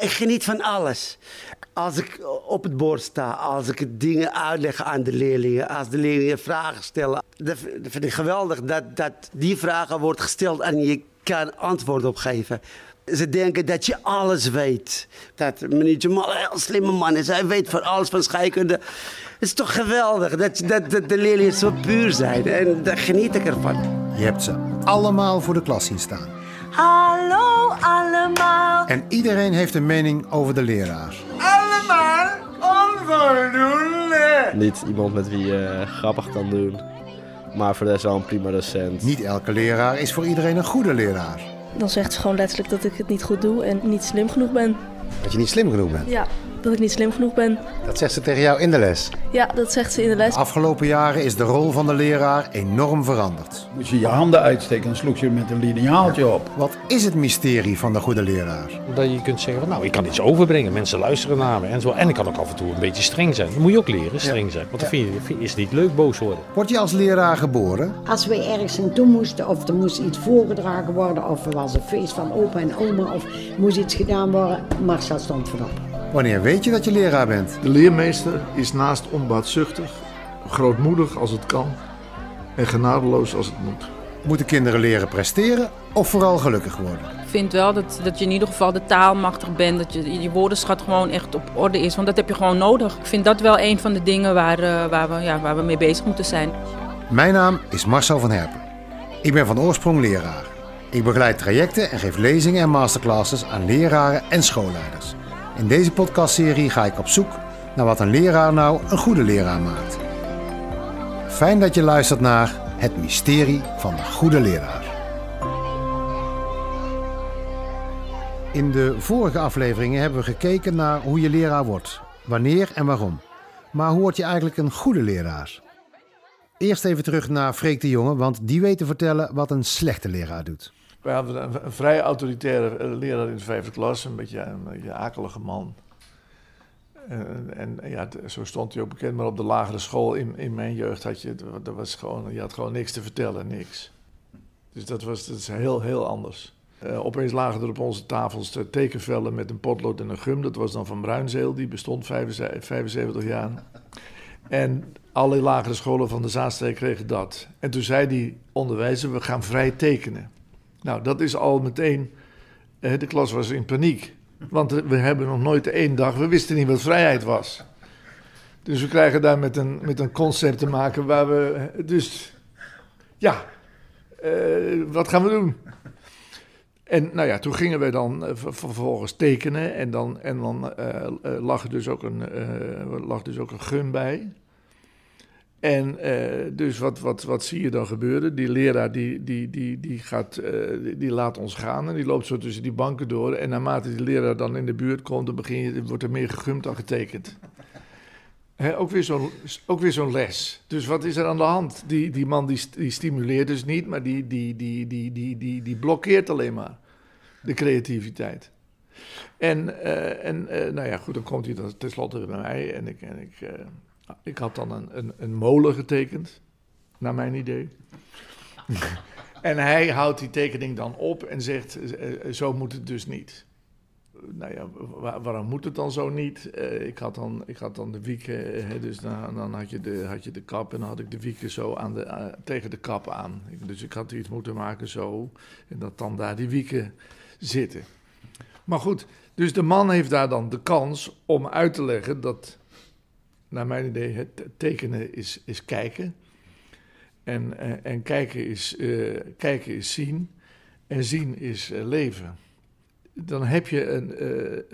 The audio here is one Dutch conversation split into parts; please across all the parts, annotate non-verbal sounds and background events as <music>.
Ik geniet van alles. Als ik op het bord sta, als ik dingen uitleg aan de leerlingen, als de leerlingen vragen stellen. Dat vind ik geweldig dat, dat die vragen worden gesteld en je kan antwoord op geven. Ze denken dat je alles weet. Dat meneer Jamal een heel slimme man is. Hij weet van alles van scheikunde. Het is toch geweldig dat, dat, dat de leerlingen zo puur zijn. En daar geniet ik ervan. Je hebt ze allemaal voor de klas zien staan. Hallo allemaal. En iedereen heeft een mening over de leraar. Allemaal onvoldoende. Niet iemand met wie je grappig kan doen. Maar voor de rest wel een prima docent. Niet elke leraar is voor iedereen een goede leraar. Dan zegt ze gewoon letterlijk dat ik het niet goed doe en niet slim genoeg ben. Dat je niet slim genoeg bent. Ja, dat ik niet slim genoeg ben. Dat zegt ze tegen jou in de les. Ja, dat zegt ze in de les. De afgelopen jaren is de rol van de leraar enorm veranderd. Moet je je handen uitsteken en sloeg je met een lineaaltje op. Wat is het mysterie van de goede leraar? Dat je kunt zeggen, van, nou, ik kan iets overbrengen, mensen luisteren naar me en zo. En ik kan ook af en toe een beetje streng zijn. Dat moet je ook leren, streng zijn. Want dan vind je, vind je- is het niet leuk boos worden. Word je als leraar geboren? Als we ergens naartoe moesten, of er moest iets voorgedragen worden, of er was een feest van opa en oma, of moest iets gedaan worden, Marcel stond voorop. Wanneer weet je dat je leraar bent? De leermeester is naast onbaatzuchtig, grootmoedig als het kan en genadeloos als het moet. Moeten kinderen leren presteren of vooral gelukkig worden? Ik vind wel dat, dat je in ieder geval de taal machtig bent. Dat je, je woordenschat gewoon echt op orde is. Want dat heb je gewoon nodig. Ik vind dat wel een van de dingen waar, eh, waar, we, ja, waar we mee bezig moeten zijn. Mijn naam is Marcel van Herpen. Ik ben van oorsprong leraar. Ik begeleid trajecten en geef lezingen en masterclasses aan leraren en schoolleiders. In deze podcastserie ga ik op zoek naar wat een leraar nou een goede leraar maakt. Fijn dat je luistert naar Het Mysterie van de Goede Leraar. In de vorige afleveringen hebben we gekeken naar hoe je leraar wordt, wanneer en waarom. Maar hoe word je eigenlijk een goede leraar? Eerst even terug naar Freek de Jonge, want die weet te vertellen wat een slechte leraar doet. We hadden een, vrij autoritaire eh, leraar in de vijfde klas, een beetje een, beetje akelige man. En, en ja, zo stond hij ook bekend, maar op de lagere school in, in mijn jeugd had je, dat was gewoon, je had gewoon niks te vertellen, niks. Dus dat was dat heel, heel anders. Eh, opeens lagen er op onze tafels eh, tekenvellen met een potlood en een gum. Dat was dan van Bruinzeel, die bestond 75 75 jaar. En alle lagere scholen van de Zaanstreek kregen dat. En toen zei die onderwijzer, we gaan vrij tekenen. Nou, dat is al meteen. eh, de klas was in paniek. Want eh, we hebben nog nooit één dag. We wisten niet wat vrijheid was. Dus we krijgen daar met een, met een concept te maken waar we. eh, Dus. Ja. wat gaan we doen? En nou ja, toen gingen we dan ver- vervolgens tekenen. En dan, en dan eh, lag, dus ook een, lag dus ook een gun bij. En eh, dus wat, wat, wat zie je dan gebeuren? Die leraar die, die, die, die, gaat, eh, die, laat ons gaan en die loopt zo tussen die banken door. En naarmate die leraar dan in de buurt komt, dan begin je, wordt er meer gegumd dan getekend. Ook weer zo'n les. Dus wat is er aan de hand? Die, die man die, die stimuleert dus niet, maar die, die, die, die, die, die, die blokkeert alleen maar de creativiteit. En, eh, en nou ja, goed, dan komt hij dan tenslotte bij mij en ik, en ik, ik had dan een, een, een molen getekend, naar mijn idee. <laughs> en hij houdt die tekening dan op en zegt, eh, eh, zo moet het dus niet. Nou ja, wa- waarom moet het dan zo niet? Eh, ik, had dan, ik had dan de wieken, hè, dus dan, dan had, je de, had je de kap en dan had ik de wieken zo aan de, tegen de kap aan. Ik- Dus ik had iets moeten maken zo en dat dan daar die wieken zitten. Maar goed, dus de man heeft daar dan de kans om uit te leggen dat, naar mijn idee, het tekenen is, is kijken. En, eh, en kijken, is, eh, kijken is zien. En zien is eh, leven. Dan heb je een,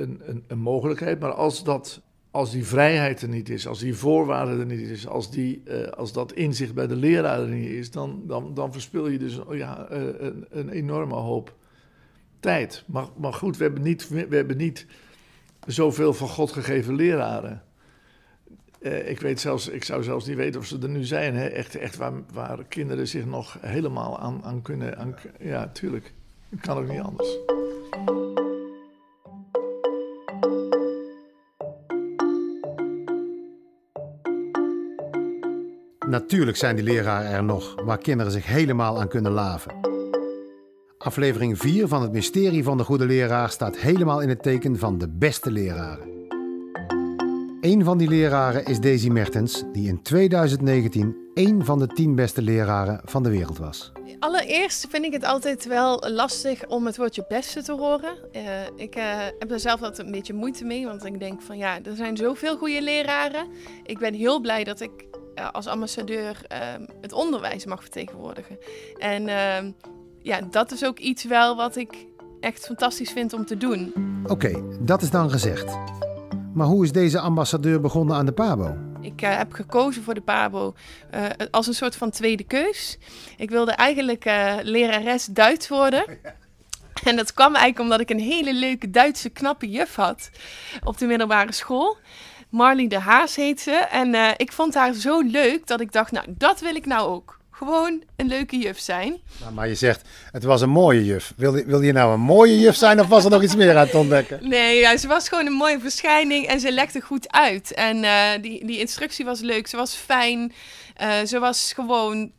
een, een, een mogelijkheid, maar als, dat, als die vrijheid er niet is, als die voorwaarde er niet is, als, die, als dat inzicht bij de leraar er niet is, dan, dan, dan verspil je dus oh ja, een, een enorme hoop tijd. Maar, maar goed, we hebben, niet, we hebben niet zoveel van God gegeven leraren. Eh, ik, weet zelfs, ik zou zelfs niet weten of ze er nu zijn. Hè? Echt, echt waar, waar kinderen zich nog helemaal aan, aan kunnen. Ja, tuurlijk. Het kan ook niet anders. Natuurlijk zijn die leraren er nog waar kinderen zich helemaal aan kunnen laven. Aflevering 4 van het Mysterie van de Goede Leraar staat helemaal in het teken van de beste leraren. Een van die leraren is Daisy Mertens, die in 2019 één van de tien beste leraren van de wereld was. Allereerst vind ik het altijd wel lastig om het woordje beste te horen. Uh, ik uh, heb er zelf altijd een beetje moeite mee, want ik denk van ja, er zijn zoveel goede leraren. Ik ben heel blij dat ik uh, als ambassadeur het onderwijs mag vertegenwoordigen. En ehm, ja, dat is ook iets wel wat ik echt fantastisch vind om te doen. Oké, okay, dat is dan gezegd. Maar hoe is deze ambassadeur begonnen aan de PABO? Ik uh, heb gekozen voor de PABO uh, als een soort van tweede keus. Ik wilde eigenlijk uh, lerares Duits worden. <laughs> En dat kwam eigenlijk omdat ik een hele leuke Duitse knappe juf had op de middelbare school. Marlie de Haas heet ze. En ik vond haar zo leuk dat ik dacht, nou, dat wil ik nou ook gewoon een leuke juf zijn. Nou, maar je zegt, het was een mooie juf. Wil, wil je nou een mooie juf zijn of was er nog iets meer aan het ontdekken? Nee, ja, ze was gewoon een mooie verschijning en ze legde goed uit. En uh, die, die instructie was leuk, ze was fijn. Uh, ze was gewoon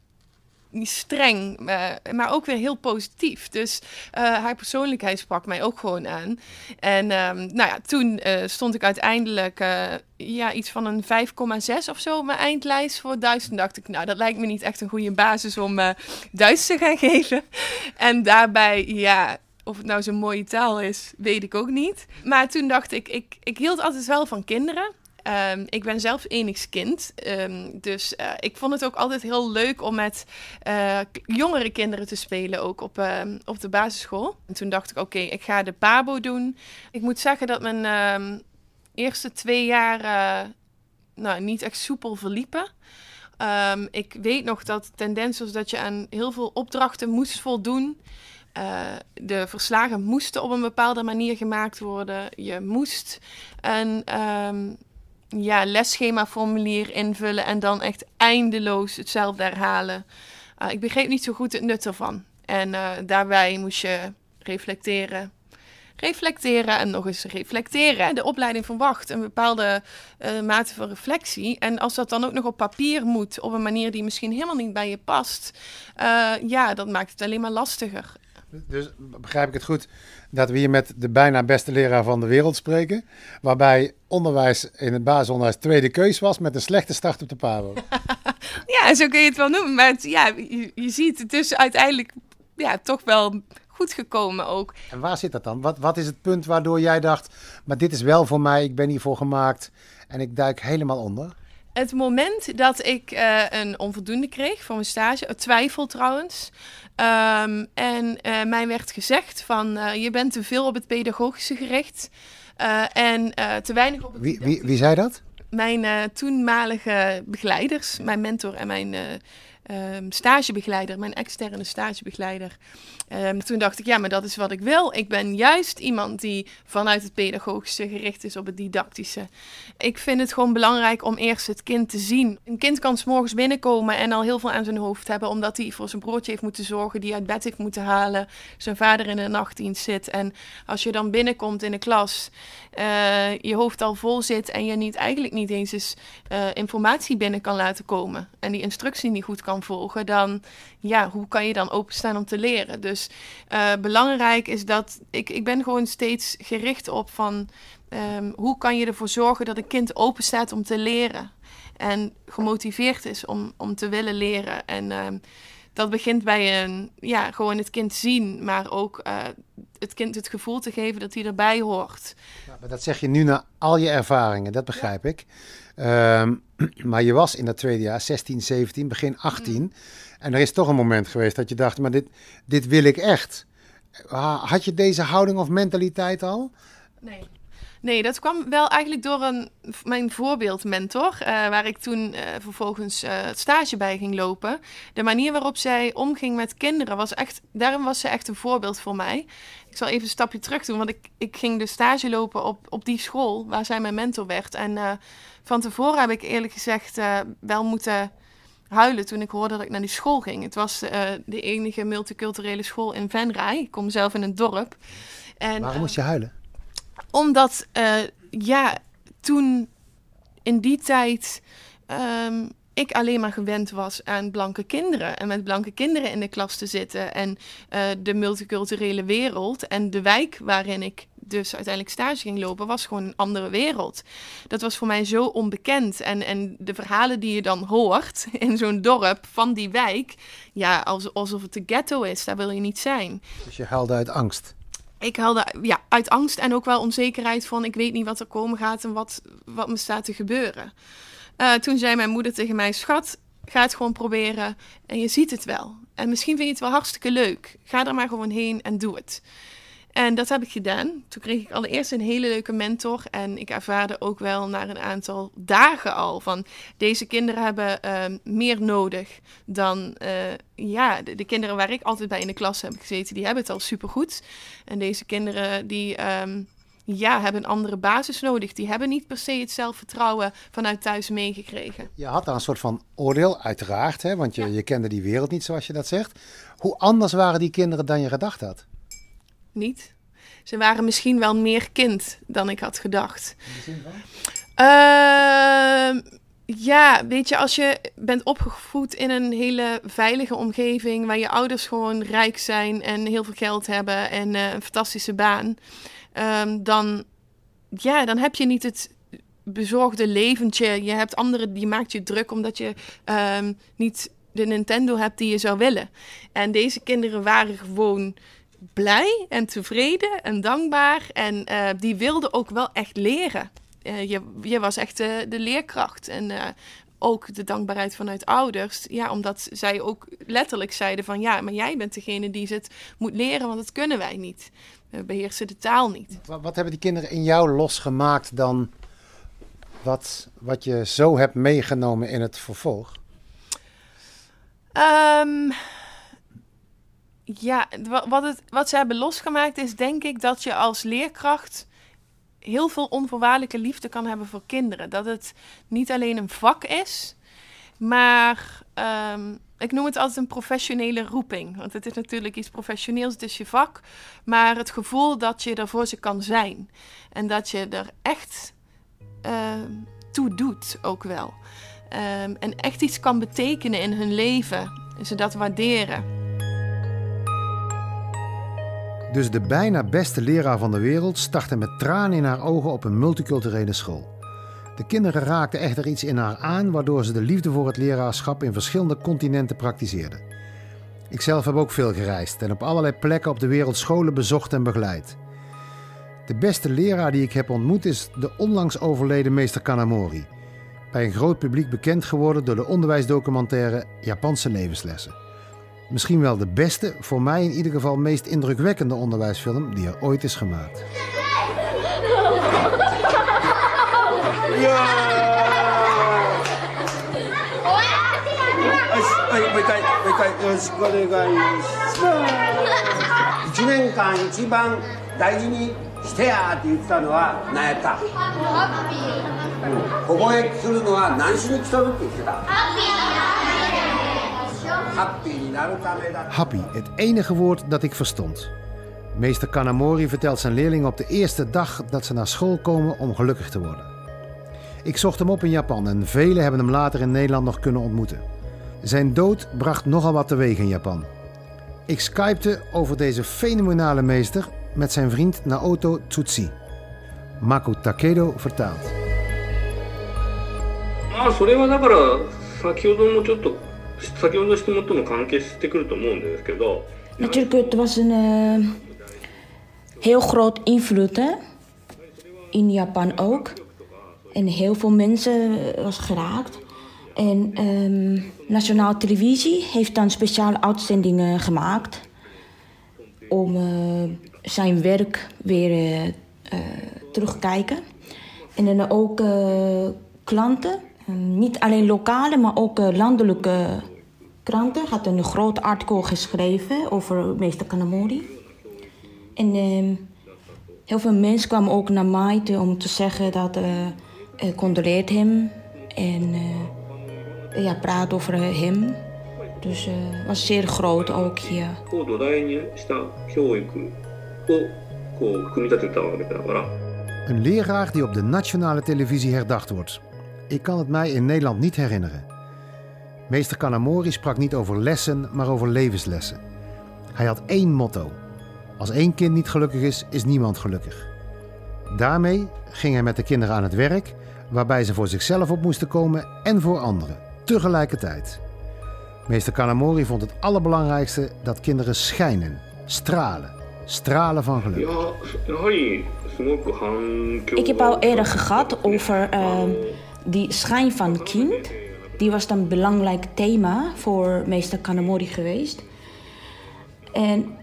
niet streng, uh, maar ook weer heel positief. Dus uh, haar persoonlijkheid sprak mij ook gewoon aan. En um, nou ja, toen uh, stond ik uiteindelijk ja, iets van een 5,6 of zo op mijn eindlijst voor Duits. En dacht ik, nou, dat lijkt me niet echt een goede basis om Duits te gaan <laughs> geven. En daarbij, ja, of het nou zo'n mooie taal is, weet ik ook niet. Maar toen dacht ik, ik, ik hield altijd wel van kinderen. Um, ik ben zelf enigs kind. Um, dus uh, ik vond het ook altijd heel leuk om met uh, jongere kinderen te spelen, ook op, uh, op de basisschool. En toen dacht ik, oké, ik ga de PABO doen. Ik moet zeggen dat mijn eerste twee jaar nou, niet echt soepel verliepen. ik weet nog dat de tendens was dat je aan heel veel opdrachten moest voldoen. De verslagen moesten op een bepaalde manier gemaakt worden. Je moest um, ja, lesschemaformulier invullen en dan echt eindeloos hetzelfde herhalen. Uh, ik begreep niet zo goed het nut ervan. En uh, daarbij moest je reflecteren. Reflecteren en nog eens reflecteren. De opleiding verwacht een bepaalde uh, mate van reflectie. En als dat dan ook nog op papier moet, op een manier die misschien helemaal niet bij je past, ja, dat maakt het alleen maar lastiger. Dus begrijp ik het goed dat we hier met de bijna beste leraar van de wereld spreken. Waarbij onderwijs in het basisonderwijs tweede keus was met een slechte start op de PABO. <laughs> ja, zo kun je het wel noemen. Maar het, ja, je, je ziet het is uiteindelijk ja, toch wel goed gekomen ook. En waar zit dat dan? Wat, wat is het punt waardoor jij dacht, maar dit is wel voor mij, ik ben hiervoor gemaakt en ik duik helemaal onder? Het moment dat ik uh, een onvoldoende kreeg voor mijn stage, twijfel trouwens, Um, en uh, mij werd gezegd van uh, je bent te veel op het pedagogische gericht en te weinig op het... Wie, wie, wie zei dat? Mijn toenmalige begeleiders, mijn mentor en mijn um, stagebegeleider, mijn externe stagebegeleider. Um, toen dacht ik, ja, maar dat is wat ik wil. Ik ben juist iemand die vanuit het pedagogische gericht is op het didactische. Ik vind het gewoon belangrijk om eerst het kind te zien. Een kind kan s morgens binnenkomen en al heel veel aan zijn hoofd hebben, omdat hij voor zijn broodje heeft moeten zorgen, die uit bed heeft moeten halen, zijn vader in de nachtdienst zit. En als je dan binnenkomt in de klas, uh, je hoofd al vol zit en je niet, eigenlijk niet eens eens uh, informatie binnen kan laten komen en die instructie niet goed kan volgen, dan ja, hoe kan je dan openstaan om te leren? Dus uh, belangrijk is dat ik, ik ben gewoon steeds gericht op van um, hoe kan je ervoor zorgen dat een kind open staat om te leren en gemotiveerd is om, om te willen leren. En um, dat begint bij een, ja, gewoon het kind zien, maar ook uh, het kind het gevoel te geven dat hij erbij hoort. Ja, maar dat zeg je nu na al je ervaringen, dat begrijp ja. ik. Um, <clears throat> maar je was in dat tweede jaar, 16, 17, begin 18. Mm. En er is toch een moment geweest dat je dacht, maar dit, dit wil ik echt. Had je deze houding of mentaliteit al? Nee. Nee, dat kwam wel eigenlijk door een, mijn voorbeeldmentor, uh, waar ik toen uh, vervolgens uh, stage bij ging lopen. De manier waarop zij omging met kinderen was echt, daarom was ze echt een voorbeeld voor mij. Ik zal even een stapje terug doen, want ik, ik ging de stage lopen op, op die school waar zij mijn mentor werd. En van tevoren heb ik eerlijk gezegd wel moeten huilen toen ik hoorde dat ik naar die school ging. Het was de enige multiculturele school in Venray. Ik kom zelf in een dorp. En, Waarom moest je huilen? Omdat, uh, ja, toen in die tijd um, ik alleen maar gewend was aan blanke kinderen. En met blanke kinderen in de klas te zitten. En uh, de multiculturele wereld. En de wijk waarin ik dus uiteindelijk stage ging lopen, was gewoon een andere wereld. Dat was voor mij zo onbekend. En, en de verhalen die je dan hoort <laughs> in zo'n dorp van die wijk, ja, alsof het de ghetto is, daar wil je niet zijn. Dus je huilde uit angst? Ik huilde ja, uit angst en ook wel onzekerheid van ik weet niet wat er komen gaat en wat, wat me staat te gebeuren. Uh, toen zei mijn moeder tegen mij, schat, ga het gewoon proberen en je ziet het wel. En misschien vind je het wel hartstikke leuk. Ga er maar gewoon heen en doe het. En dat heb ik gedaan. Toen kreeg ik allereerst een hele leuke mentor. En ik ervaarde ook wel na een aantal dagen al van deze kinderen hebben uh, meer nodig dan uh, ja, de, de, kinderen waar ik altijd bij in de klas heb gezeten. Die hebben het al supergoed. En deze kinderen die um, ja, hebben een andere basis nodig. Die hebben niet per se het zelfvertrouwen vanuit thuis meegekregen. Je had daar een soort van oordeel, uiteraard, hè? want je, ja. je kende die wereld niet zoals je dat zegt. Hoe anders waren die kinderen dan je gedacht had? Niet. Ze waren misschien wel meer kind dan ik had gedacht. In de zin van? Uh, ja, weet je, als je bent opgevoed in een hele veilige omgeving waar je ouders gewoon rijk zijn en heel veel geld hebben en uh, een fantastische baan, um, dan, ja, dan heb je niet het bezorgde leventje. Je hebt anderen, die maakt je druk omdat je um, niet de Nintendo hebt die je zou willen. En deze kinderen waren gewoon blij en tevreden en dankbaar. En uh, die wilden ook wel echt leren. Uh, je, je was echt de, de leerkracht. En uh, ook de dankbaarheid vanuit ouders. Ja, omdat zij ook letterlijk zeiden van... ja, maar jij bent degene die het moet leren, want dat kunnen wij niet. We beheersen de taal niet. Wat, wat hebben die kinderen in jou losgemaakt dan... wat, wat je zo hebt meegenomen in het vervolg? Um, ja, wat, wat ze hebben losgemaakt is denk ik dat je als leerkracht heel veel onvoorwaardelijke liefde kan hebben voor kinderen. Dat het niet alleen een vak is, maar um, ik noem het altijd een professionele roeping. Want het is natuurlijk iets professioneels, het is je vak. Maar het gevoel dat je er voor ze kan zijn. En dat je er echt uh, toe doet ook wel. Um, en echt iets kan betekenen in hun leven. En ze dat waarderen. Dus de bijna beste leraar van de wereld startte met tranen in haar ogen op een multiculturele school. De kinderen raakten echter iets in haar aan, waardoor ze de liefde voor het leraarschap in verschillende continenten praktiseerde. Ikzelf heb ook veel gereisd en op allerlei plekken op de wereld scholen bezocht en begeleid. De beste leraar die ik heb ontmoet is de onlangs overleden meester Kanamori. Bij een groot publiek bekend geworden door de onderwijsdocumentaire Japanse levenslessen. Misschien wel de beste, voor mij in ieder geval meest indrukwekkende onderwijsfilm die er ooit is gemaakt. Ja! Happy, het enige woord dat ik verstond. Meester Kanamori vertelt zijn leerlingen op de eerste dag dat ze naar school komen om gelukkig te worden. Ik zocht hem op in Japan en velen hebben hem later in Nederland nog kunnen ontmoeten. Zijn dood bracht nogal wat teweeg in Japan. Ik skypte over deze fenomenale meester met zijn vriend Naoto Tsutsi. Mako Takedo vertaalt. まあそれはだから先ほどもちょっと 先ほどの質問とも関係してくると思うんですけど。 Natuurlijk, het was een uh, heel groot invloed hè? in Japan ook. En heel veel mensen was geraakt. En um, Nationaal Televisie heeft dan speciale uitzendingen gemaakt om uh, zijn werk weer uh, terug te kijken. En dan ook klanten, niet alleen lokale, maar ook landelijke kranten, had een groot artikel geschreven over meester Kanamori. En uh, heel veel mensen kwamen ook naar mij om te zeggen dat uh, uh, condoleert hem en uh, ja, praat over hem. Dus het was zeer groot ook hier. Een leraar die op de nationale televisie herdacht wordt. Ik kan het mij in Nederland niet herinneren. Meester Kanamori sprak niet over lessen, maar over levenslessen. Hij had één motto: Als één kind niet gelukkig is, is niemand gelukkig. Daarmee ging hij met de kinderen aan het werk, waarbij ze voor zichzelf op moesten komen en voor anderen, tegelijkertijd. Meester Kanamori vond het allerbelangrijkste dat kinderen schijnen, stralen, stralen van geluk. Ik heb al eerder gehad over ehm, die schijn van kind. Die was dan een belangrijk thema voor meester Kanamori geweest. En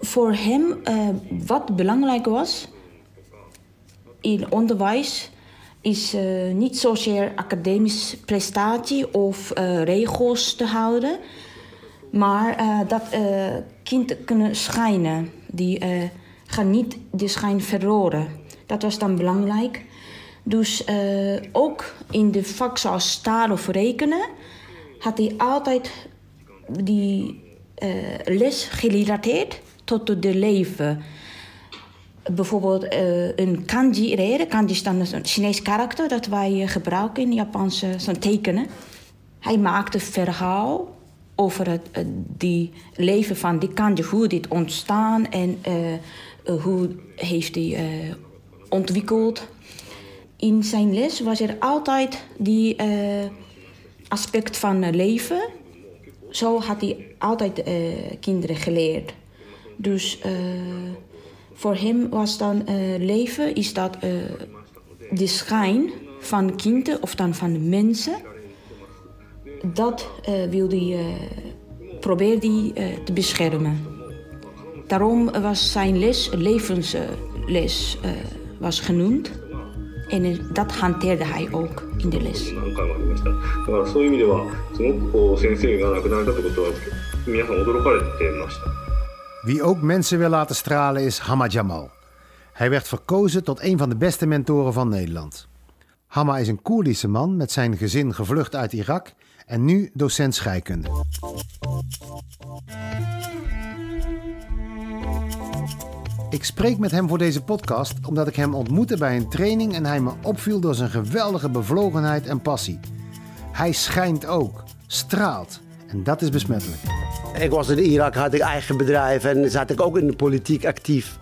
voor hem, eh, wat belangrijk was in onderwijs, is eh, niet zozeer academisch prestatie of eh, regels te houden, maar dat kinderen kunnen schijnen. Die gaan niet de schijn verloren. Dat was dan belangrijk. Dus eh, ook in de vak zoals taal of rekenen had hij altijd die eh, les gerelateerd tot de leven. Bijvoorbeeld eh, een kanji leren. Kanji is dan een Chinees karakter dat wij gebruiken in Japanse tekenen. Hij maakte verhaal over het die leven van die kanji, hoe dit ontstaan en hoe heeft hij ontwikkeld. In zijn les was er altijd die eh, aspect van eh, leven. Zo had hij altijd eh, kinderen geleerd. Dus voor hem was dan leven is dat de schijn van kinderen of dan van de mensen. Dat wilde hij, probeerde hij te beschermen. Daarom was zijn les levensles was genoemd. En eh, dat hanteerde hij ook in de les. 何回もありましただからそういう意味ではすごくこう先生が亡くなられたってことは皆さん驚かれてました Wie ook mensen wil laten stralen is Hamma Jamal. Hij werd verkozen tot een van de beste mentoren van Nederland. Hamma is een Koerdische man met zijn gezin gevlucht uit Irak en nu docent scheikunde. Ik spreek met hem voor deze podcast omdat ik hem ontmoette bij een training en hij me opviel door zijn geweldige bevlogenheid en passie. Hij schijnt ook, straalt en dat is besmettelijk. Ik was in Irak, had ik eigen bedrijf en zat ik ook in de politiek actief.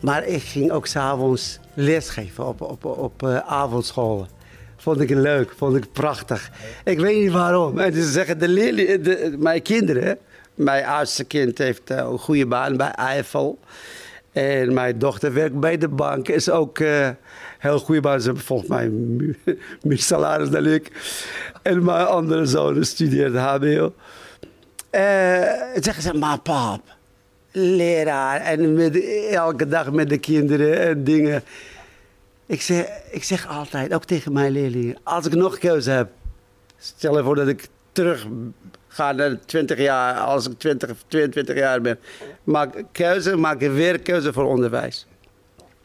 Maar ik ging ook s'avonds lesgeven op, op, op eh, avondscholen. Vond ik leuk, vond ik prachtig. Ik weet niet waarom. En ze zeggen, de leerlingen, de, mijn kinderen, mijn oudste kind heeft eh, een goede baan bij Eiffel. En mijn dochter werkt bij de bank, is ook eh heel goede baan. Ze volgens mij meer <laughs> salaris dan ik. En mijn andere zoon studeert HBO. Eh, zeggen ze, maar pap, leraar en met, elke dag met de kinderen en dingen. Ik zeg, ik zeg altijd, ook tegen mijn leerlingen, als ik nog keuze heb, stel je voor dat ik terug ga naar 20 jaar, als ik 20 of 22 jaar ben, maak keuze, maak ik weer keuze voor onderwijs.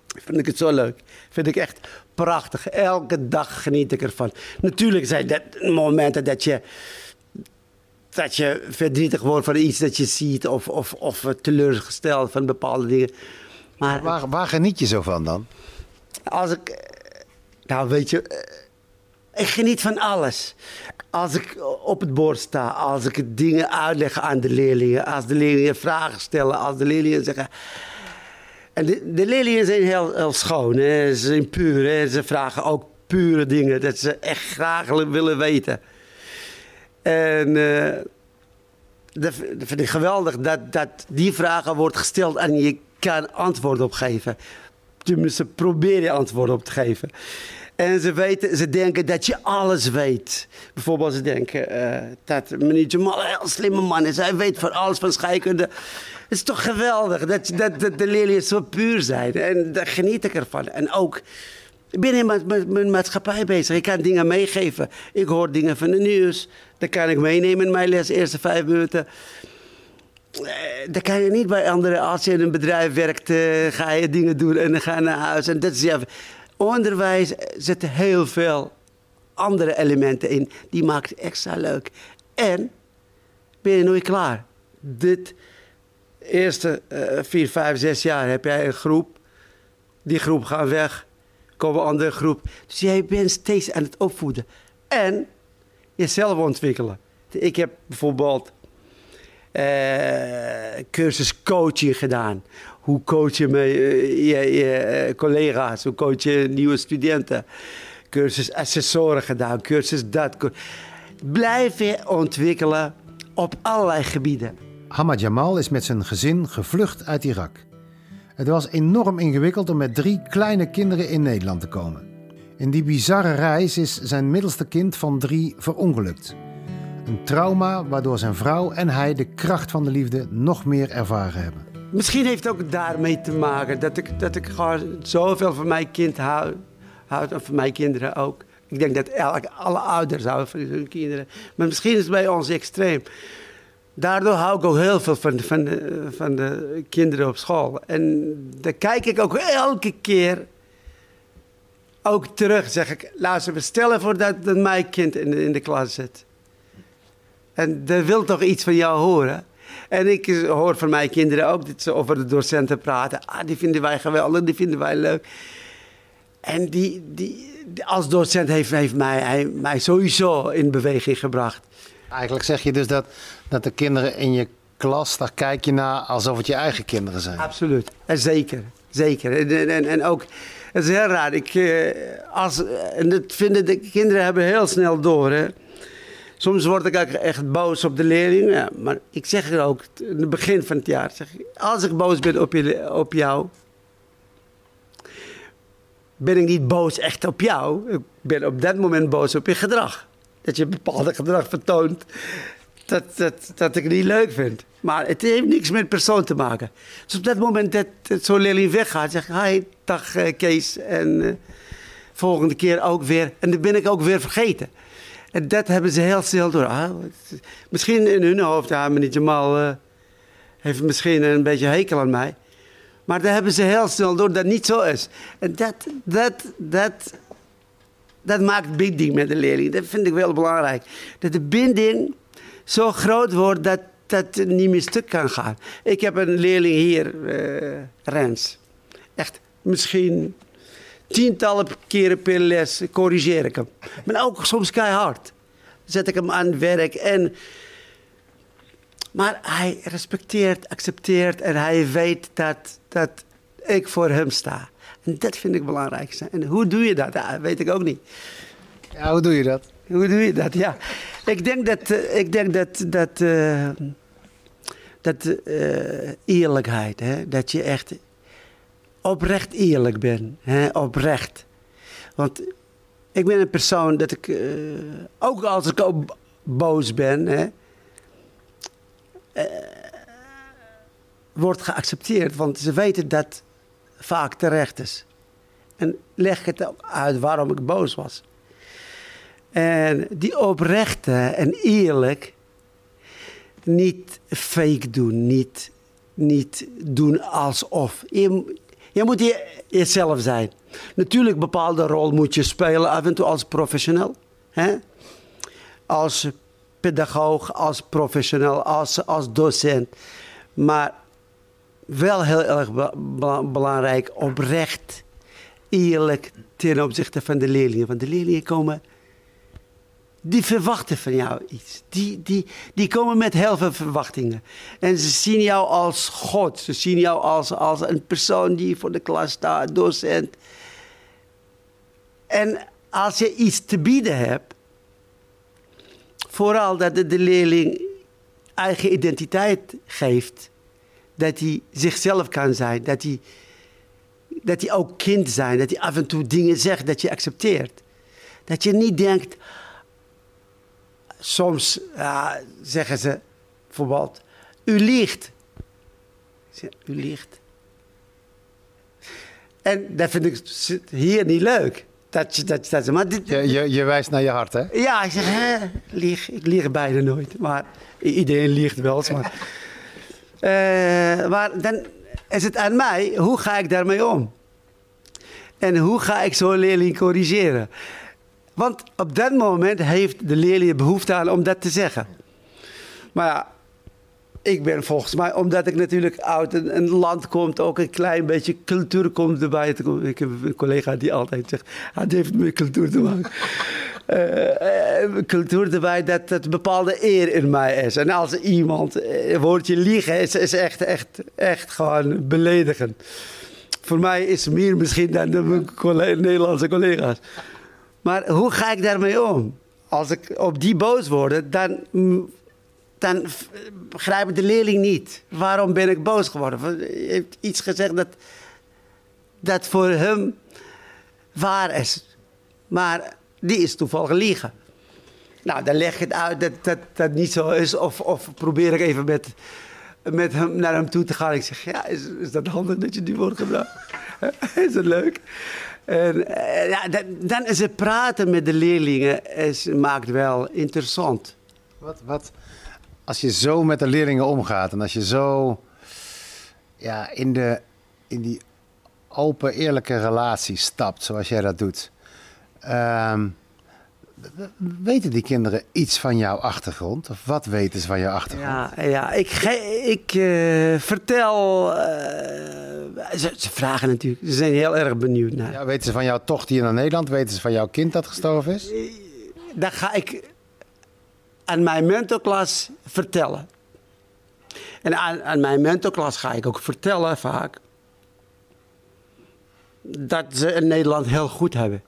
Vind ik het zo leuk. Vind ik echt prachtig. Elke dag geniet ik ervan. Natuurlijk zijn dat momenten dat je dat je verdrietig wordt van iets dat je ziet of, of, of teleurgesteld van bepaalde dingen. Maar Waar, waar geniet je zo van dan? als ik, nou weet je, eh, ik geniet van alles. Als ik op het bord sta, als ik dingen uitleg aan de leerlingen, als de leerlingen vragen stellen, als de leerlingen zeggen. En de, leerlingen zijn heel, heel schoon, hè? ze zijn puur, hè? ze vragen ook pure dingen, dat ze echt graag willen weten. En eh, dat vind ik geweldig dat, dat die vragen wordt gesteld en je kan antwoord op geven. Tenminste, probeer je antwoord op te geven. En ze, weten, ze denken dat je alles weet. Bijvoorbeeld ze denken eh, dat meneer Jamal een heel slimme man is. Hij weet van alles van scheikunde. Het is toch geweldig dat, dat, de leerlingen zo puur zijn. En daar geniet ik ervan. En ook, ik ben in mijn, mijn- maatschappij bezig. Ik kan dingen meegeven. Ik hoor dingen van de nieuws. Dat kan ik meenemen in mijn les, eerste vijf minuten. Eh, Dat kan je niet bij anderen. Als je in een bedrijf werkt, eh, ga je dingen doen en dan ga je naar huis. En dat is ja, onderwijs zit heel veel andere elementen in. Die maakt het extra leuk. En ben je nooit klaar. Dit eerste eh, vier, vijf, zes jaar heb jij een groep. Die groep gaat weg. Komt een andere groep. Dus jij bent steeds aan het opvoeden. En jezelf ontwikkelen. Ik heb bijvoorbeeld eh, cursus coaching gedaan. Hoe coach je, me, eh, je, eh, collega's? Hoe coach je nieuwe studenten? Cursus assessoren gedaan, cursus dat. Blijf je ontwikkelen op allerlei gebieden. Hamad Jamal is met zijn gezin gevlucht uit Irak. Het was enorm ingewikkeld om met drie kleine kinderen in Nederland te komen. In die bizarre reis is zijn middelste kind van drie verongelukt. Een trauma waardoor zijn vrouw en hij de kracht van de liefde nog meer ervaren hebben. Misschien heeft het ook daarmee te maken dat ik, dat ik gewoon zoveel van mijn kind hou, houd en van mijn kinderen ook. Ik denk dat elke, alle ouders houden van hun kinderen. Maar misschien is het bij ons extreem. Daardoor hou ik ook heel veel van, van, de, van de kinderen op school. En daar kijk ik ook elke keer ook terug. Zeg ik, luister, we stellen voor dat, dat mijn kind in de, in de klas zit. En dat wil toch iets van jou horen. En ik hoor van mijn kinderen ook dat ze over de docenten praten. Ah, die vinden wij geweldig, die vinden wij leuk. En die, die, die- als docent heeft, heeft mij, hij, mij sowieso in beweging gebracht. Eigenlijk zeg je dus dat, dat de kinderen in je klas, daar kijk je naar alsof het je eigen kinderen zijn. Absoluut. En zeker, zeker. En, en- en, en ook, het is heel raar. Ik, eh, als, en dat vinden de kinderen hebben heel snel door. Hè. Soms word ik ook echt boos op de leerlingen. Ja, maar ik zeg er ook in het begin van het jaar: zeg, ik, als ik boos ben op, je, op jou, ben ik niet boos echt op jou. Ik ben op dat moment boos op je gedrag. Dat je bepaalde gedrag vertoont dat, dat, dat ik niet leuk vind. Maar het heeft niks met persoon te maken. Dus op dat moment dat, dat zo'n leerling weggaat, zeg ik, hi, dag eh, Kees. En eh, volgende keer ook weer. En dan ben ik ook weer vergeten. En dat hebben ze heel snel door. Ah, misschien in hun hoofd, ja, meneer Jamal eh, heeft misschien een beetje hekel aan mij. Maar daar hebben ze heel snel door dat niet zo is. En dat, dat, dat, dat maakt binding met de leerling. Dat vind ik wel belangrijk. Dat de binding zo groot wordt dat dat niet meer stuk kan gaan. Ik heb een leerling hier, eh, Rens. Echt, misschien tientallen keren per les corrigeer ik hem. Maar ook soms keihard. Zet ik hem aan het werk en... Maar hij respecteert, accepteert en hij weet dat, dat ik voor hem sta. En dat vind ik het belangrijkste. En hoe doe je dat? Ja, weet ik ook niet. Ja, hoe doe je dat? Hoe doe je dat? Ja. Ik denk dat, eh, ik denk dat, dat, eh, dat eh, eerlijkheid, hè? dat je echt oprecht eerlijk bent. Hè? Oprecht. Want ik ben een persoon dat ik, eh, ook als ik ook boos ben, hè, eh, wordt geaccepteerd. Want ze weten dat vaak terecht is. En leg het uit waarom ik boos was. En die oprechte en eerlijk, niet fake doen, niet, niet doen alsof. Je, je moet je, jezelf zijn. Natuurlijk, bepaalde rol moet je spelen, af en toe als professional. Hè? Als pedagoog, als professional, als, als docent. Maar wel heel erg be- be- belangrijk, oprecht, eerlijk ten opzichte van de leerlingen. Want de leerlingen komen die verwachten van jou iets. Die, die, die komen met heel veel verwachtingen. En ze zien jou als God. Ze zien jou als, als een persoon die voor de klas staat, docent. En als je iets te bieden hebt, vooral dat de leerling eigen identiteit geeft, dat hij zichzelf kan zijn, dat hij, dat hij ook kind zijn, dat hij af en toe dingen zegt dat je accepteert. Dat je niet denkt, soms zeggen ze bijvoorbeeld, u liegt. Zeg, U liegt. En dat vind ik hier niet leuk. Dat, je- dat, dat, maar dit, Je, je, je wijst naar je hart, hè? ja, ik zeg, hè, lieg. Ik lieg bijna nooit. Maar iedereen liegt wel eens. Maar, <laughs> Eh, maar dan is het aan mij, hoe ga ik daarmee om? En hoe ga ik zo'n leerling corrigeren? Want op dat moment heeft de leerling behoefte aan om dat te zeggen. Maar ja, ik ben volgens mij, omdat ik natuurlijk uit een, een land kom, ook een klein beetje cultuur komt erbij. Ik heb een collega die altijd zegt, ah, het heeft met cultuur te maken. <laughs> eh, eh, cultuur erbij dat het bepaalde eer in mij is. En als iemand een woordje liegen is, is echt, echt, echt gewoon beledigend. Voor mij is het meer misschien dan de Nederlandse collega's. Maar hoe ga ik daarmee om? Als ik op die boos word, dan, dan begrijpt de leerling niet. Waarom ben ik boos geworden? Heeft iets gezegd dat, dat voor hem waar is. Maar die is toevallig liegen. Nou, dan leg ik het uit dat dat, dat niet zo is. Of, of probeer ik even met, met hem naar hem toe te gaan. Ik zeg, ja, is, is dat handig dat je die woord gebruikt? <laughs> is dat leuk? En, eh, ja, dan, dan is het praten met de leerlingen is, maakt wel interessant. Wat, wat, als je zo met de leerlingen omgaat en als je zo ja, in, de, in die open, eerlijke relatie stapt, zoals jij dat doet. ehm, weten die kinderen iets van jouw achtergrond? Of wat weten ze van jouw achtergrond? Ja, ja ik, ge- ik eh, vertel. eh, ze, ze vragen natuurlijk, ze zijn heel erg benieuwd naar. Ja, weten ze van jouw tocht hier naar Nederland? Weten ze van jouw kind dat gestorven is? Dan ga ik aan mijn mentorklas vertellen. En aan, aan mijn mentorklas ga ik ook vertellen vaak dat ze in Nederland heel goed hebben.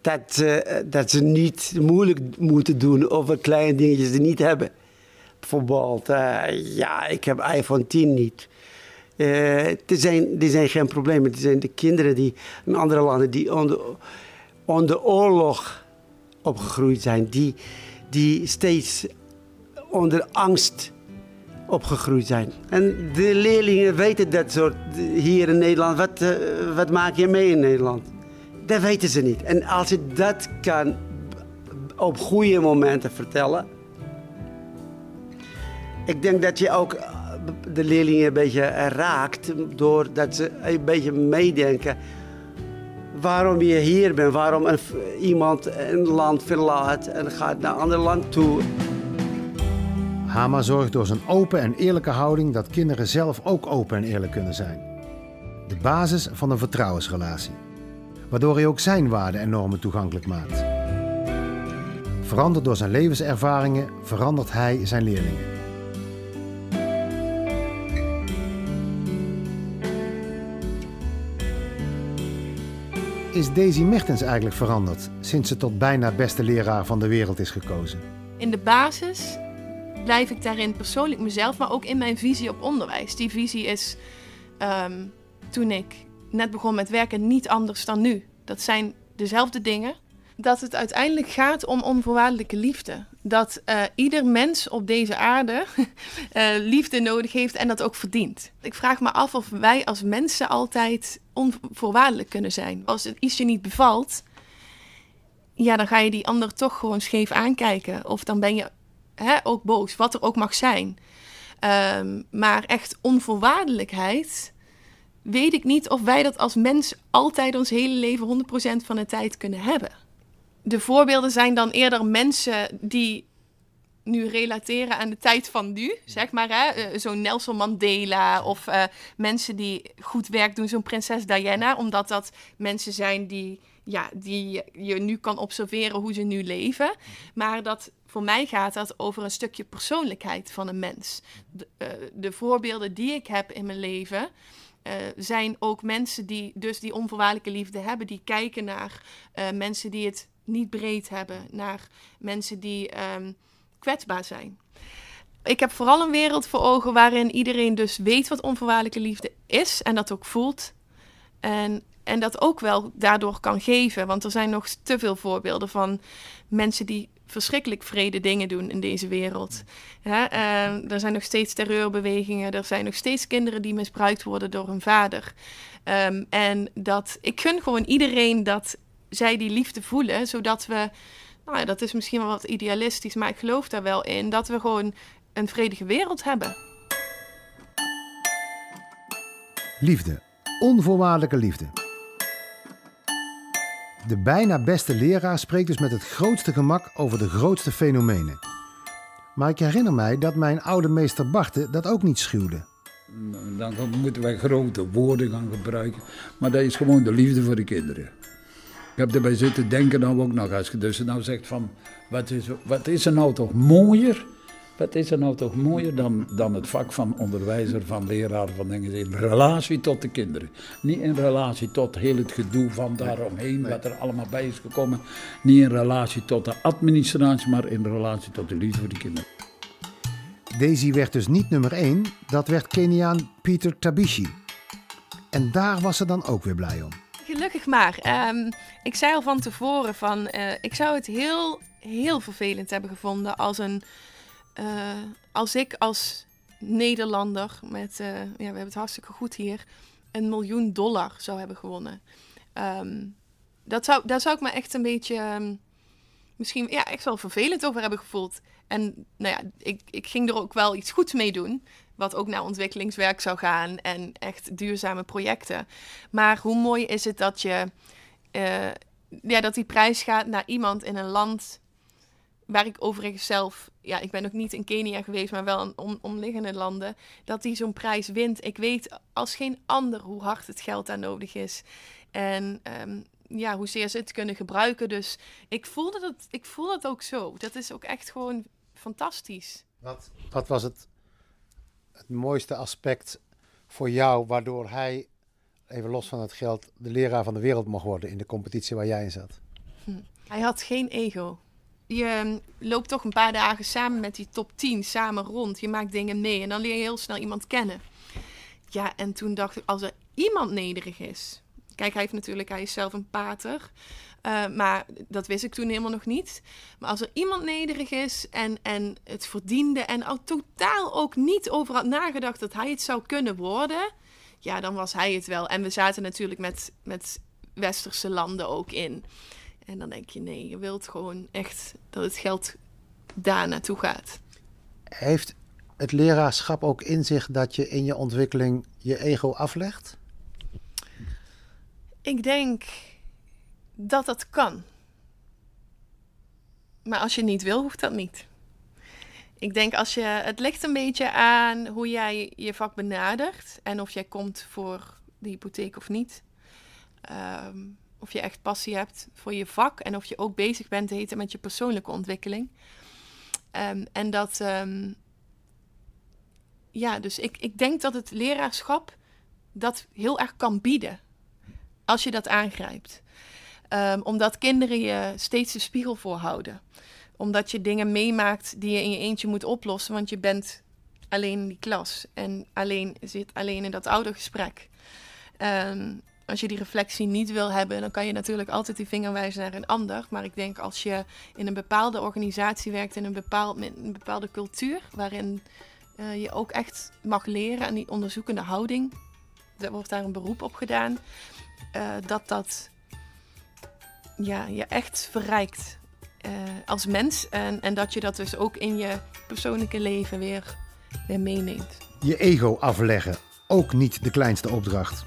Dat, ze- dat ze niet moeilijk moeten doen over kleine dingetjes die niet hebben. Bijvoorbeeld, eh, ja, ik heb iPhone 10 niet. Eh, er, zijn, zijn geen problemen. Er zijn de kinderen die in andere landen die onder, onder oorlog opgegroeid zijn, die, die steeds onder angst opgegroeid zijn. En de leerlingen weten dat soort hier in Nederland. Wat, eh, wat maak je mee in Nederland? Dat weten ze niet. En als je dat kan op goede momenten vertellen. Ik denk dat je ook de leerlingen een beetje raakt. Doordat ze een beetje meedenken. Waarom je hier bent. Waarom een, iemand een land verlaat en gaat naar een ander land toe. Hama zorgt door zijn open en eerlijke houding dat kinderen zelf ook open en eerlijk kunnen zijn. De basis van een vertrouwensrelatie. Waardoor hij ook zijn waarden en normen toegankelijk maakt. Veranderd door zijn levenservaringen verandert hij zijn leerlingen. Is Daisy Mertens eigenlijk veranderd sinds ze tot bijna beste leraar van de wereld is gekozen? In de basis blijf ik daarin persoonlijk mezelf, maar ook in mijn visie op onderwijs. Die visie is ehm, toen ik net begon met werken niet anders dan nu. Dat zijn dezelfde dingen. Dat het uiteindelijk gaat om onvoorwaardelijke liefde. Dat eh, ieder mens op deze aarde <laughs> eh, liefde nodig heeft en dat ook verdient. Ik vraag me af of wij als mensen altijd onvoorwaardelijk kunnen zijn. Als het iets je niet bevalt, ja, dan ga je die ander toch gewoon scheef aankijken. Of dan ben je hè, ook boos, wat er ook mag zijn. Ehm, maar echt onvoorwaardelijkheid, weet ik niet of wij dat als mens altijd ons hele leven 100% van de tijd kunnen hebben. De voorbeelden zijn dan eerder mensen die nu relateren aan de tijd van nu, zeg maar. Hè? Eh, Zo'n Nelson Mandela of eh, mensen die goed werk doen, zo'n prinses Diana. Omdat dat mensen zijn die, ja, die je nu kan observeren hoe ze nu leven. Maar dat, voor mij gaat dat over een stukje persoonlijkheid van een mens. De, eh, de voorbeelden die ik heb in mijn leven... zijn ook mensen die dus die onvoorwaardelijke liefde hebben, die kijken naar mensen die het niet breed hebben, naar mensen die ehm, kwetsbaar zijn. Ik heb vooral een wereld voor ogen waarin iedereen dus weet wat onvoorwaardelijke liefde is en dat ook voelt. En, en dat ook wel daardoor kan geven. Want er zijn nog te veel voorbeelden van mensen die verschrikkelijk vrede dingen doen in deze wereld. Eh, er zijn nog steeds terreurbewegingen, er zijn nog steeds kinderen die misbruikt worden door hun vader. Ehm, en dat ik gun gewoon iedereen dat zij die liefde voelen, zodat we, nou ja, dat is misschien wel wat idealistisch, maar ik geloof daar wel in, dat we gewoon een vredige wereld hebben. Liefde. Onvoorwaardelijke liefde. De bijna beste leraar spreekt dus met het grootste gemak over de grootste fenomenen. Maar ik herinner mij dat mijn oude meester Barte dat ook niet schuwde. Dan moeten wij grote woorden gaan gebruiken. Maar dat is gewoon de liefde voor de kinderen. Ik heb erbij zitten denken nou ook nog. Als je dus nou zegt van, wat is, wat is er nou toch mooier? Wat is er nou toch mooier dan, dan het vak van onderwijzer, van leraar, van dingen in relatie tot de kinderen. Niet in relatie tot heel het gedoe van daaromheen, wat er allemaal bij is gekomen. Niet in relatie tot de administratie, maar in relatie tot de liefde voor de kinderen. Daisy werd dus niet nummer 1, dat werd Keniaan Peter Tabishi. En daar was ze dan ook weer blij om. Gelukkig maar. Ehm, ik zei al van tevoren van, eh, ik zou het heel, heel vervelend hebben gevonden als een, eh, als ik als Nederlander met, eh, ja, we hebben het hartstikke goed hier, een miljoen dollar zou hebben gewonnen. Ehm, dat zou, daar zou ik me echt een beetje, ehm, misschien, ja, echt wel vervelend over hebben gevoeld. En nou ja, ik, ik ging er ook wel iets goeds mee doen. Wat ook naar ontwikkelingswerk zou gaan en echt duurzame projecten. Maar hoe mooi is het dat je eh, ja, dat die prijs gaat naar iemand in een land waar ik overigens zelf, ja, ik ben nog niet in Kenia geweest, maar wel in om, omliggende landen, dat die zo'n prijs wint. Ik weet als geen ander hoe hard het geld daar nodig is. En um, ja, hoezeer ze het kunnen gebruiken. Dus ik voel dat, ik voel dat ook zo. Dat is ook echt gewoon fantastisch. Wat, wat was het, het mooiste aspect voor jou waardoor hij, even los van het geld, de leraar van de wereld mocht worden in de competitie waar jij in zat? Hm. Hij had geen ego. Je ehm, loopt toch een paar dagen samen met die top 10 samen rond. Je maakt dingen mee en dan leer je heel snel iemand kennen. Ja, en toen dacht ik, als er iemand nederig is. Kijk, hij heeft natuurlijk, hij is zelf een pater. Uh, maar dat wist ik toen helemaal nog niet. Maar als er iemand nederig is en, en het verdiende en al totaal ook niet over had nagedacht dat hij het zou kunnen worden, ja, dan was hij het wel. En we zaten natuurlijk met, met westerse landen ook in. En dan denk je, nee, je wilt gewoon echt dat het geld daar naartoe gaat. Heeft het leraarschap ook in zich dat je in je ontwikkeling je ego aflegt? Ik denk dat dat kan. Maar als je niet wil, hoeft dat niet. Ik denk als je. Het ligt een beetje aan hoe jij je vak benadert. En of jij komt voor de hypotheek of niet. Ehm, of je echt passie hebt voor je vak. En of je ook bezig bent met je persoonlijke ontwikkeling. Um, en dat. Um, ja, dus ik, ik denk dat het leraarschap dat heel erg kan bieden. Als je dat aangrijpt. Um, omdat kinderen je steeds de spiegel voorhouden. Omdat je dingen meemaakt die je in je eentje moet oplossen, want je bent alleen in die klas en alleen zit alleen in dat oudergesprek. Um, als je die reflectie niet wil hebben, dan kan je natuurlijk altijd die vinger wijzen naar een ander. Maar ik denk als je in een bepaalde organisatie werkt, in een, bepaald, een bepaalde cultuur, waarin uh, je ook echt mag leren en die onderzoekende houding, er wordt daar een beroep op gedaan, uh, dat dat ja, je echt verrijkt uh, als mens. En, en dat je dat dus ook in je persoonlijke leven weer, weer meeneemt. Je ego afleggen, ook niet de kleinste opdracht.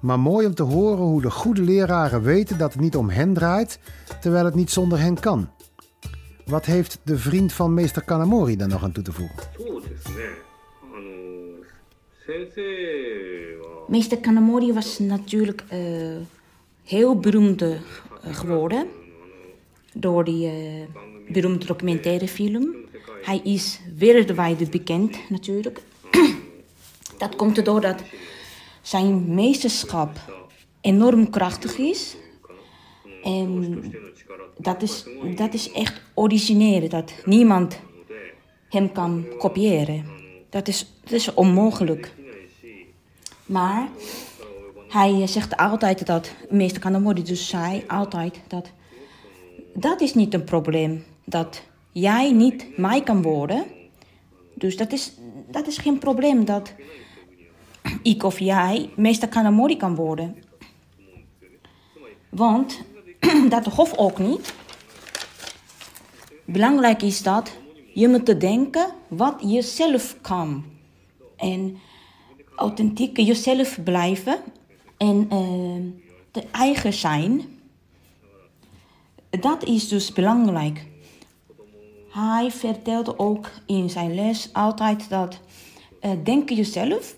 Maar mooi om te horen hoe de goede leraren weten dat het niet om hen draait, terwijl het niet zonder hen kan. Wat heeft de vriend van meester Kanamori dan nog aan toe te voegen? Meester Kanamori was natuurlijk uh, heel beroemd geworden door die uh, beroemde documentaire film. Hij is wereldwijd bekend natuurlijk. <clears throat> dat komt erdoor dat zijn meesterschap enorm krachtig is. En dat is, dat is echt origineel, dat niemand hem kan kopiëren. Dat is, dat is onmogelijk. Maar hij zegt altijd dat, meester Kanamori dus zei altijd dat... Dat is niet een probleem, dat jij niet mij kan worden. Dus dat is, dat is geen probleem dat ik of jij meester Kanamori kan worden. Want <clears throat> dat hoeft ook niet. Belangrijk is dat je moet denken wat je zelf kan. En authentiek jezelf blijven en uh, de eigen zijn. Dat is dus belangrijk. Hij vertelde ook in zijn les altijd dat uh, denk jezelf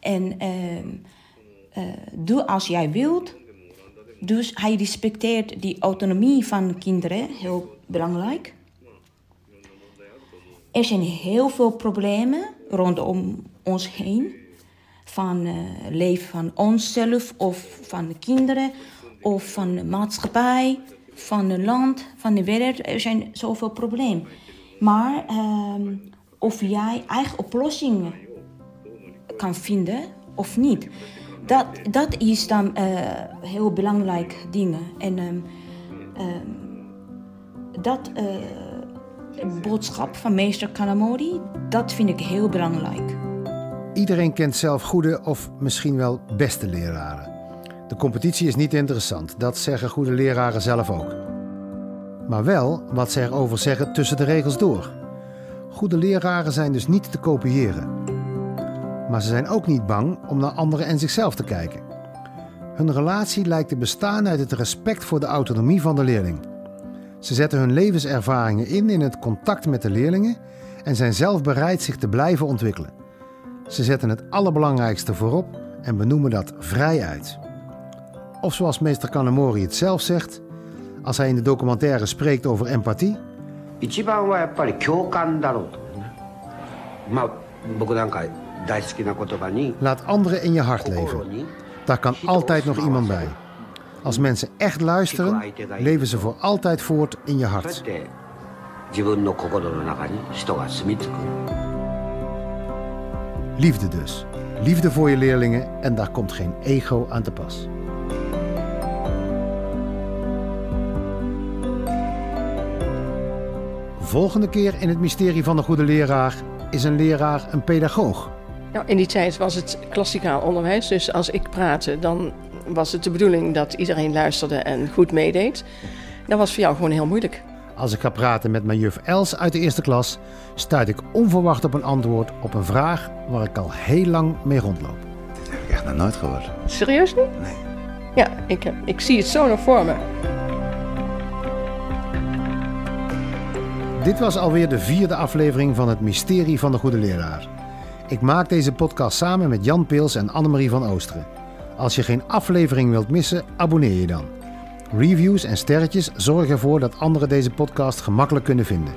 en uh, doe als jij wilt. Dus hij respecteert die autonomie van kinderen, heel belangrijk. Er zijn heel veel problemen rondom ons heen. Van het leven van onszelf of van de kinderen of van de maatschappij, van het land, van de wereld. Er zijn zoveel problemen. Maar ehm, of jij eigen oplossingen kan vinden of niet, dat, dat is dan eh, heel belangrijk dingen. En ehm, ehm, dat eh, boodschap van meester Kanamori, dat vind ik heel belangrijk. Iedereen kent zelf goede of misschien wel beste leraren. De competitie is niet interessant, dat zeggen goede leraren zelf ook. Maar wel wat ze erover zeggen tussen de regels door. Goede leraren zijn dus niet te kopiëren. Maar ze zijn ook niet bang om naar anderen en zichzelf te kijken. Hun relatie lijkt te bestaan uit het respect voor de autonomie van de leerling. Ze zetten hun levenservaringen in in het contact met de leerlingen en zijn zelf bereid zich te blijven ontwikkelen. Ze zetten het allerbelangrijkste voorop en benoemen dat vrij uit. Of zoals meester Kanamori het zelf zegt, als hij in de documentaire spreekt over empathie. 一番はやっぱり共感だろうと思うねまあ僕なんか大好きな言葉に Laat anderen in je hart leven. Daar kan altijd nog iemand bij. Als mensen echt luisteren, leven ze voor altijd voort in je そうやっ hart. て自分の心の中に人が住み着く Liefde dus. Liefde voor je leerlingen en daar komt geen ego aan te pas. Volgende keer in het mysterie van de goede leraar is een leraar een pedagoog. Nou, in die tijd was het klassikaal onderwijs. Dus als ik praatte, dan was het de bedoeling dat iedereen luisterde en goed meedeed. Dat was voor jou gewoon heel moeilijk. Als ik ga praten met mijn juf Els uit de eerste klas, stuit ik onverwacht op een antwoord op een vraag waar ik al heel lang mee rondloop. heb ik echt nog nooit gehoord. Serieus niet? Nee. Ja, ik, heb, ik zie het zo nog voor me. Dit was alweer de vierde aflevering van het Mysterie van de Goede Leraar. Ik maak deze podcast samen met Jan Pils en Annemarie van Oosteren. Als je geen aflevering wilt missen, abonneer je dan. Reviews en sterretjes zorgen ervoor dat anderen deze podcast gemakkelijk kunnen vinden.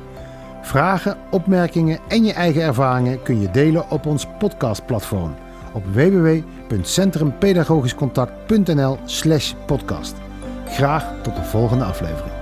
Vragen, opmerkingen en je eigen ervaringen kun je delen op ons podcastplatform op www.centrumpedagogischcontact.nl/podcast. Graag tot de volgende aflevering.